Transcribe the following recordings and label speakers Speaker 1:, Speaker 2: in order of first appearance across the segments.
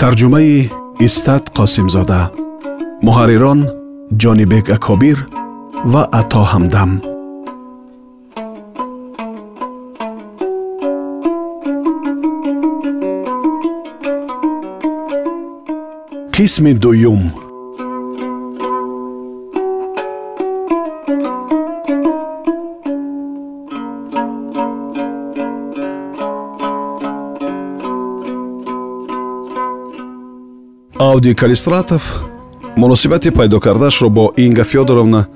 Speaker 1: Тарҷумаи истат қосимзода. Муҳаррирон ҷонибек акобир ва ато ҳамдам. Қисми дуюм авди калистратов муносибати пайдо кардаашро бо инга фёдоровна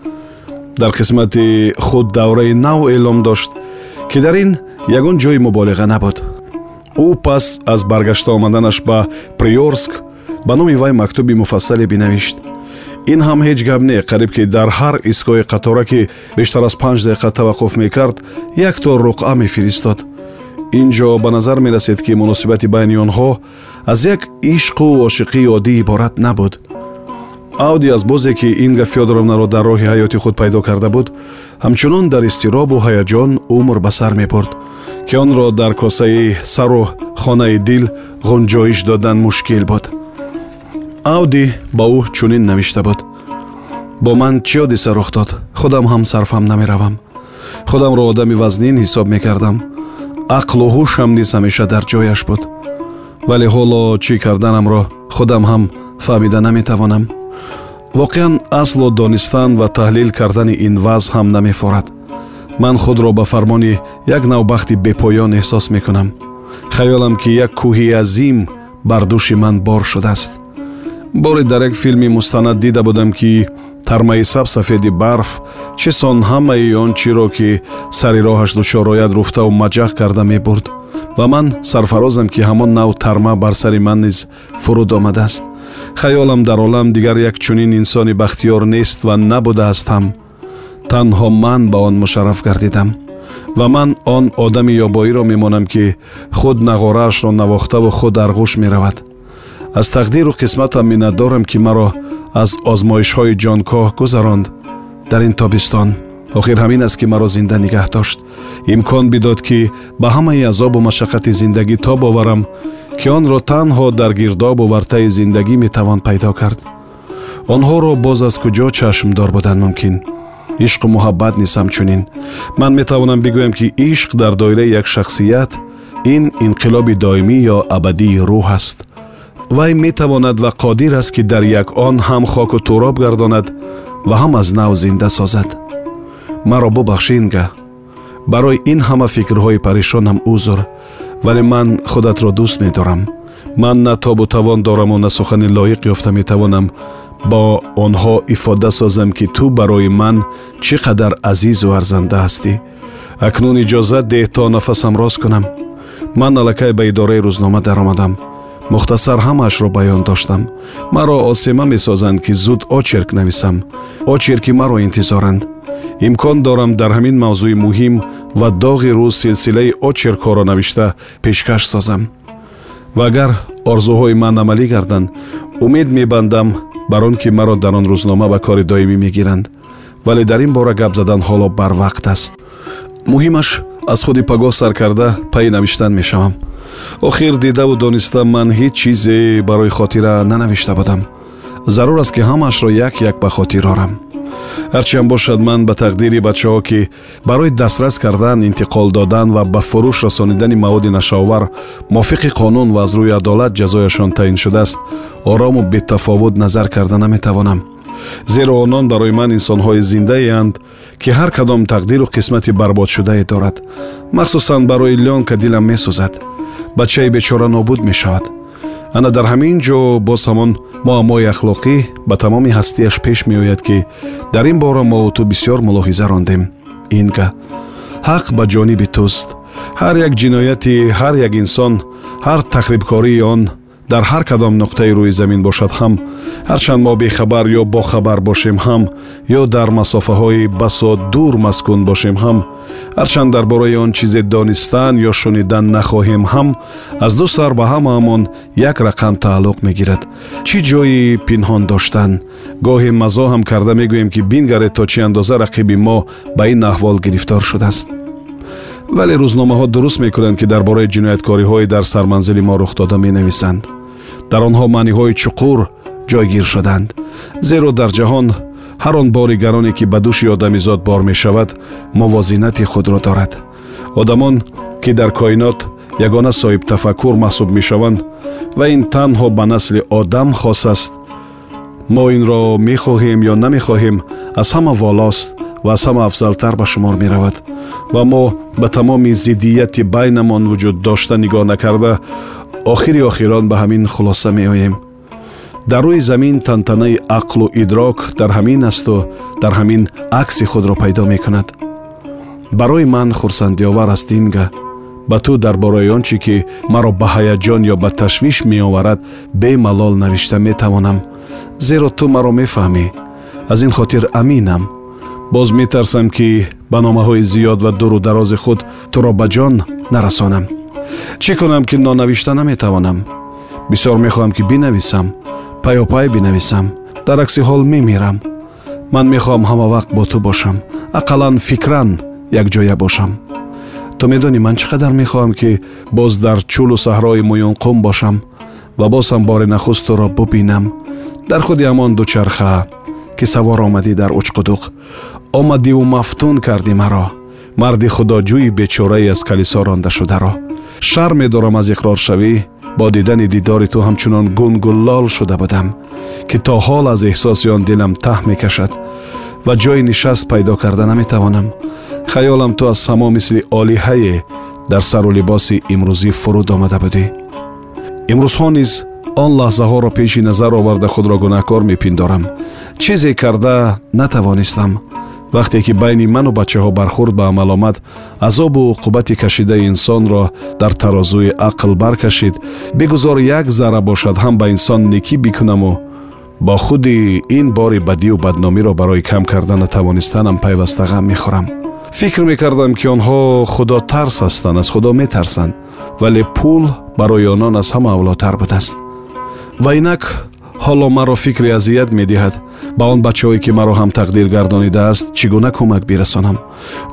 Speaker 1: дар қисмати худ давраи нав эълом дошт ки дар ин ягон ҷои муболиға набуд. Ӯ пас аз баргашта омаданаш ба приорск ба номи вай мактуби муфассале бинавишт. Ин ҳам ҳеҷ гап не қариб ки дар ҳар истгоҳи қатора ки бештар аз панҷ дақиқа таваққуф мекард як то руқъа мефиристод ин ҷо ба назар мерасед ки муносибати байни онҳо аз як ишқу ошиқии оддӣ иборат набуд. Авди аз бозе ки инга фёдоровнаро дар роҳи ҳаёти худ пайдо карда буд ҳамчунон дар изтиробу ҳаяҷон умр ба сар мебурд ки онро дар косаи сару хонаи дил ғунҷоиш додан мушкил буд. Авди ба ӯ чунин навишта буд. Бо ман чӣ ҳодиса рух дод? Худам ҳам сарфам намеравам. Худамро одами вазнин ҳисоб мекардам ақлу ҳушам низ ҳамеша дар ҷояш буд. Вале ҳоло чӣ карданамро худам ҳам фаҳмида наметавонам. Воқеан аслу донистан ва таҳлил кардани ин ваз ҳам намефорад. Ман худро ба фармони як навбахти бепоён эҳсос мекунам. Хаёлам ки як кӯҳи азим бар дӯши ман бор шудааст. Боре дар як филми мустанад дида будам ки тармаи сабсафеди барф чӣ сон ҳамаи он чиро ки сари роҳаш дучор ояд руфтаву маҷаҳ карда мебурд. Ва ман сарфарозам ки ҳамон нав тарма бар сари ман низ фуруд омадааст. Хаёлам дар олам дигар як чунин инсони бахтиёр нест ва набудааст ҳам. Танҳо ман ба он мушарраф гардидам. Ва ман он одами ёбоиро мемонам ки худ нағораашро навохтаву худ арғуш меравад. Аз тақдиру қисматам миннатдорам ки маро аз озмоишҳои ҷонкоҳ гузаронд. Дар ин тобистон охир ҳамин аст ки маро зинда нигаҳ дошт. Имкон бидод ки ба ҳамаи азобу машаққати зиндагӣ тоб оварам ки онро танҳо дар гирдобу вартаи зиндагӣ метавон пайдо кард. Онҳоро боз аз куҷо чашмдор буданд мумкин. Ишқу муҳаббат низ ҳамчунин ман метавонам бигӯям ки ишқ дар доираи як шахсият ин инқилоби доимӣ ё абадии рӯҳ аст вай метавонад ва қодир аст ки дар як он ҳам хоку туроб гардонад ва ҳам аз нав зинда созад. Маро бубахш инга барои ин ҳама фикрҳои парешонам узр вале ман худатро дӯст медорам. Ман на тобу тавон дораму на сухани лоиқ ёфта метавонам. Бо онҳо ифода созам ки ту барои ман чӣ қадар азизу арзанда ҳастӣ акнун иҷозат деҳ то нафасам рост кунам. Ман аллакай ба идораи рӯзнома даромадам мухтасар ҳамаашро баён доштам. Маро осема месозанд ки зуд очерк нависам. Очерки маро интизоранд. Имкон дорам дар ҳамин мавзӯи муҳим ва доғи рӯз силсилаи очеркҳоро навишта пешкаш созам. Ва агар орзуҳои ман амалӣ гарданд умед мебандам бар он ки маро дар он рӯзнома ба кори доимӣ мегиранд. Вале дар ин бора гап задан ҳоло барвақт аст. Муҳимаш аз худи пагоҳ сар карда пайи навиштан мешавам охир дидаву дониста ман ҳеҷ чизе барои хотира нанавишта будам. Зарур аст ки ҳамаашро як як ба хотир орам. Ҳарчиам бошад ман ба тақдири бачаҳо ки барои дастрас кардан интиқол додан ва ба фурӯш расонидани маводи нашаовар мувофиқи қонун ва аз рӯи адолат ҷазояшон таъин шудааст орому бетафовут назар карда наметавонам. Зеро онон барои ман инсонҳои зиндаеанд ки ҳар кадом тақдиру қисмати барбодшудае дорад. Махсусан барои лёнка дилам месӯзад бачаи бечора нобуд мешавад. Ана дар ҳамин ҷо боз ҳамон муаммои ахлоқӣ ба тамоми ҳастияш пеш меояд ки дар ин бора мову ту бисёр мулоҳиза рондем. Инга ҳақ ба ҷониби туст. Ҳар як ҷинояти ҳар як инсон ҳар тахрибкории он дар ҳар кадом нуқтаи рӯи замин бошад ҳам. ҳарчанд мо бехабар ё бохабар бошем ҳам ё дар масофаҳои басо дур маскун бошем ҳам. ҳарчанд дар бораи он чизе донистан ё шунидан nachоҳем ҳам. аз ду сар ба ҳамаамон як рақам тааллуқ мегирад. Чӣ ҷойи пинҳон доштан? Гоҳе мазо ҳам карда мегӯем ки бингаред то чӣ андоза рақиби мо ба ин аҳвол гирифтор шудааст. Вале рӯзномаҳо дуруст мекунанд ки дар бораи ҷинояткориҳое дар сарманзили мо рухдода менависанд дар онҳо маъниҳои чуқур ҷойгир шуданд. Зеро дар ҷаҳон ҳар он бори гароне ки ба дӯши одамизод бор мешавад мувозинати худро дорад. Одамон ки дар коинот ягона соҳибтафаккур маҳсуб мешаванд ва ин танҳо ба насли одам хос аст мо инро мехоҳем ё намехоҳем аз ҳама волост ва аз ҳама афзалтар ба шумор меравад. Ва мо ба тамоми зиддияти байнамон вуҷуд дошта нигоҳ накарда охири охирон ба ҳамин хулоса меоем. Дар рӯи замин тантанаи ақлу идрок дар ҳамин асту дар ҳамин акси худро пайдо мекунад. Барои ман хурсандиовар аст инга ба ту дар бораи он чӣ ки маро ба ҳаяҷон ё ба ташвиш меоварад бемалол навишта метавонам? Зеро ту маро мефаҳмӣ. Аз ин хотир аминам. Боз метарсам ки ба номаҳои зиёд ва дуру дарози худ туро ба ҷон нарасонам чӣ кунам ки нонавишта наметавонам? Бисёр мехоҳам ки бинависам паёпай бинависам дар акси ҳол мемирам. Ман мехоҳам ҳама вақт бо ту бошам ақаллан фикран якҷоя бошам. Ту медонӣ ман чӣ қадар мехоҳам ки боз дар чӯлу саҳрои муюнқум бошам ва боз ҳам бори нахуст туро бубинам. Дар худи ҳамон дучарха ки савор омадӣ дар учқудуқ. Омадиву мафтун кардӣ маро. Марди худоҷӯи бечораи аз калисо рондашударо шар медорам аз иқроршавӣ. Бо дидани дидори ту ҳамчунон гунгуллол шуда будам ки то ҳол аз эҳсоси он дилам таҳ мекашад ва ҷои нишаст пайдо карда наметавонам. Хаёлам ту аз само мисли олиҳае дар сару либоси имрӯзӣ фуруд омада будӣ. Имрӯзҳо низ он лаҳзаҳоро пеши назар оварда худро гунаҳкор мепиндорам. Чизе карда натавонистам вақте ки байни ману бачаҳо бархӯрд ба амал омад азобу уқубати кашидаи инсонро дар тарозуи ақл баркашид бигузор як зарра бошад ҳам ба инсон некӣ бикунаму бо худи ин бори бадию бадномиро барои кам карда натавонистанам пайваста ғам мехӯрам. Фикр мекардам ки онҳо худотарс ҳастанд аз худо метарсанд вале пул барои онон аз ҳама авлотар будааст. Ва инак ҳоло маро фикри азият медиҳад. Ба он бачаҳое ки маро ҳам тақдир гардонидааст чӣ гуна кӯмак бирасонам?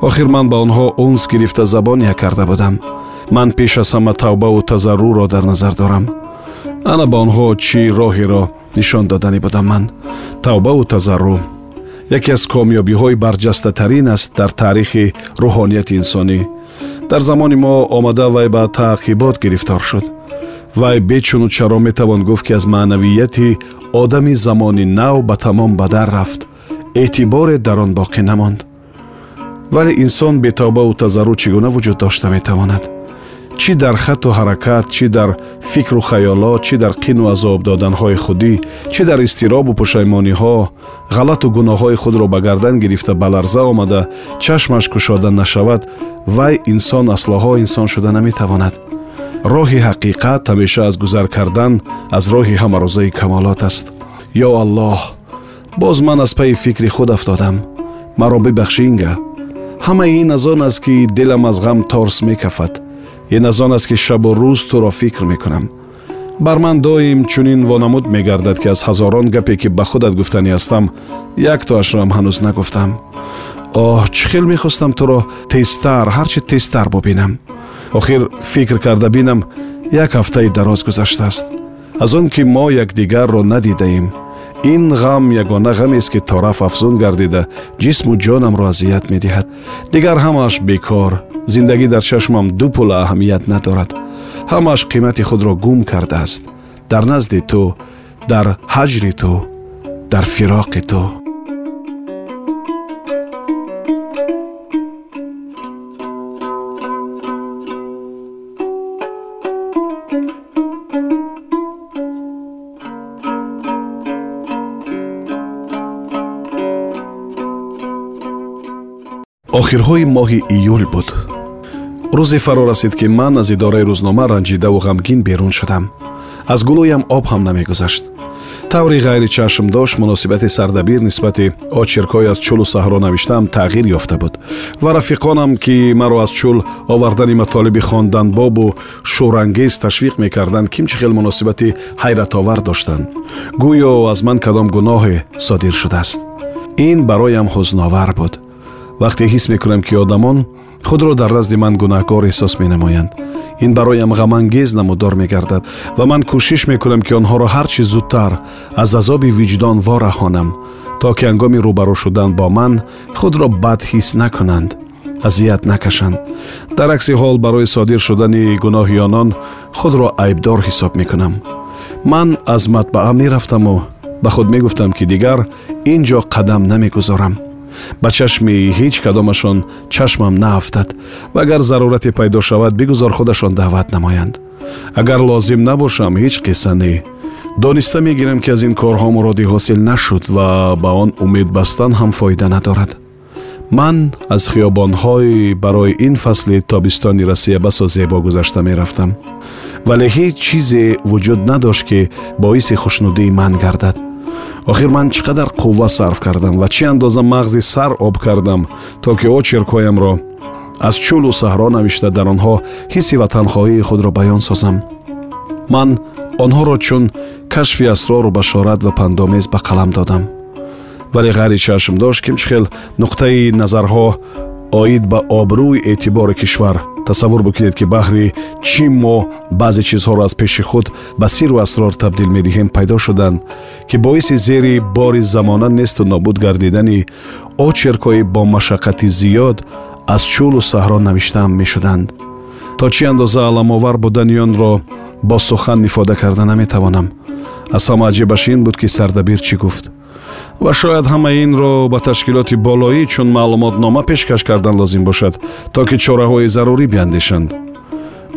Speaker 1: Охир ман ба онҳо унс гирифта забон як карда будам. Ман пеш аз ҳама тавбаву тазаррӯро дар назар дорам. Ана ба онҳо чӣ роҳеро нишон доданӣ будам ман? Тавбаву тазаррӯ яке аз комёбиҳои барҷастатарин аст дар таърихи рӯҳонияти инсонӣ. Дар замони мо омада вай ба таъқибот гирифтор шуд вай бечуну чаро метавон гуфт ки аз маънавияти одами замони нав ба тамом ба дар рафт эътиборе дар он боқӣ намонд. Вале инсон бетавбаву тазаррӯ чӣ гуна вуҷуд дошта метавонад? Чӣ дар хату ҳаракат чӣ дар фикру хаёлот чӣ дар қину азоб доданҳои худӣ чӣ дар изтиробу пушаймониҳо ғалату гуноҳҳои худро ба гардан гирифта ба ларза омада чашмаш кушода нашавад вай инсон аслоҳо инсон шуда наметавонад роҳи ҳақиқат ҳамеша аз гузар кардан аз роҳи ҳамарӯзаи камолот аст ё аллоҳ боз ман аз пайи фикри худ афтодам маро бибахшӣ инга ҳамаи ин аз он аст ки дилам аз ғам торс мекафад ин аз он аст ки шабу рӯз туро фикр мекунам бар ман доим чунин вонамуд мегардад ки аз ҳазорон гапе ки ба худат гуфтанӣ ҳастам яктоашроам ҳанӯз нагуфтам оҳ чӣ хел мехостам туро тезтар ҳарчи тезтар бубинам охир фикр карда бинам як ҳафтаи дароз гузаштааст. Аз он ки мо якдигарро надидаем ин ғам ягона ғамест ки тораф афзун гардида ҷисму ҷонамро азият медиҳад. Дигар ҳамааш бекор зиндагӣ дар чашмам ду пула аҳамият надорад. Ҳамааш қимати худро гум кардааст. Дар назди ту дар ҳаҷри ту дар фироқи ту охирҳои моҳи июл буд. Рӯзе фаро расид ки ман аз идораи рӯзнома ранҷидаву ғамгин берун шудам. Аз гулӯям об ҳам намегузашт. Таври ғайри чашм дошт муносибати сардабир нисбати очеркҳои аз чӯлу саҳро навиштаам тағйир ёфта буд. Ва рафиқонам ки маро аз чӯл овардани матолиби хонданбобу шӯрангез ташвиқ мекарданд кимчи хел муносибати ҳайратовар доштанд. Гӯё аз ман кадом гуноҳе содир шудааст. Ин бароям ҳузновар буд вақте ҳис мекунам ки одамон худро дар назди ман гунаҳкор эҳсос менамоянд ин бароям ғамангез намудор мегардад ва ман кӯшиш мекунам ки онҳоро ҳар чӣ зудтар аз азоби виҷдон вораҳонам то ки ҳангоми рӯбарӯ шудан бо ман худро бад ҳис накунанд азият накашанд дар акси ҳол барои содир шудани гуноҳи онон худро айбдор ҳисоб мекунам ман аз матбаъа мерафтаму ба худ мегуфтам ки дигар ин ҷо қадам намегузорам ба чашми ҳеҷ кадомашон чашмам наафтад ва агар зарурате пайдо шавад бигузор худашон даъват намоянд. Агар лозим набошам ҳеҷ қисса не. Дониста мегирам ки аз ин корҳо муроди ҳосил нашуд ва ба он умед бастан ҳам фоида надорад. Ман аз хиёбонҳои барои ин фасли тобистони россия басо зебо гузашта мерафтам. Вале ҳеҷ чизе вуҷуд надошт ки боиси хушнудии ман гардад охир ман чӣ қадар қувва сарф кардам ва чӣ андоза мағзи сар об кардам то ки очеркҳоямро аз чӯлу саҳро навишта дар онҳо ҳисси ватанхоҳии худро баён созам? Ман онҳоро чун кашфи асрору башорат ва пандомез ба қалам додам. Вале ғайри чашм дошт кимчихел нуқтаи назарҳо оид ба обрӯи эътибори кишвар тасаввур бикунед ки баҳри чӣ мо баъзе чизҳоро аз пеши худ ба сиру асрор табдил медиҳем пайдо шуданд ки боиси зери бори замона несту нобуд гардидани очеркҳои бо машаққати зиёд аз чӯлу саҳро навиштаам мешуданд. То чӣ андоза аламовар будани онро бо сухан ифода карда наметавонам. Аз ҳама аҷибаш ин буд ки сардабир чӣ гуфт ва шояд ҳамаи инро ба ташкилоти болоӣ чун маълумотнома пешкаш кардан лозим бошад то ки чораҳои зарурӣ биандешанд.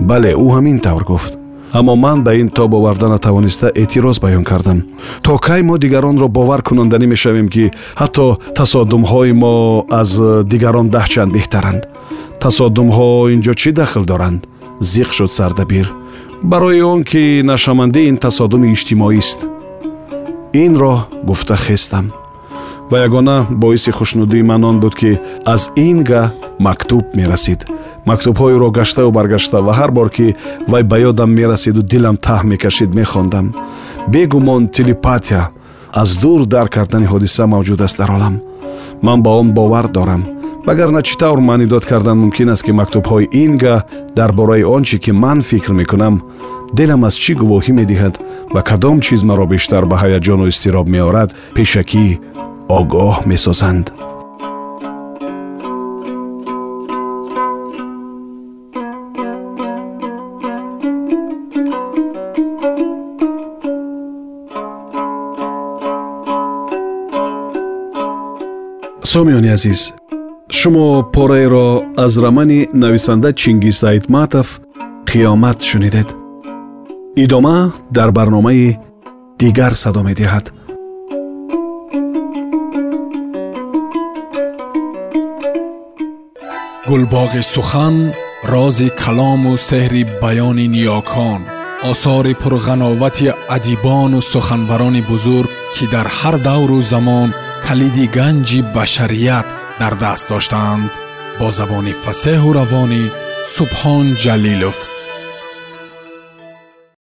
Speaker 1: Бале ӯ ҳамин тавр гуфт. Аммо ман ба ин тоб оварда натавониста эътироз баён кардам. То кай мо дигаронро бовар кунонданӣ мешавем ки ҳатто тасодумҳои мо аз дигарон даҳчанд беҳтаранд. Тасодумҳо ин ҷо чӣ дахл доранд? Зиқ шуд сардабир. Барои он ки нашамандии ин тасодуми иҷтимоист инро гуфта хестам. Ва ягона боиси хушнудии ман он буд ки аз ин гаҳ мактуб мерасид. Мактубҳоеро гаштаву баргашта ва ҳар бор ки вай ба ёдам мерасиду дилам таҳ мекашид мехондам. Бегумон телепатия аз дур дарк кардани ҳодиса мавҷуд аст дар олам. Ман ба он бовар дорам. Вагарна чӣ тавр маънӣ дод кардан мумкин аст ки мактубҳои ин гаҳ дар бораи он чӣ ки ман фикр мекунам дилам аз чӣ гувоҳӣ медиҳад? Ва кадом чиз маро бештар ба ҳаяҷону изтироб меорад? Пешакӣ огоҳ месозанд. Сомиёни азиз шумо пораеро аз рамани нависанда чингиз айтматов қиёмат шунидед идома дар барномаи дигар садо медиҳад
Speaker 2: гулбоғи сухан рози калому сеҳри баёни ниёкон осори пурғановати адибону суханбарони бузург ки дар ҳар давру замон калиди ганҷи башарият дар даст доштаанд бо забони фасеҳу равонӣ субҳон ҷалилов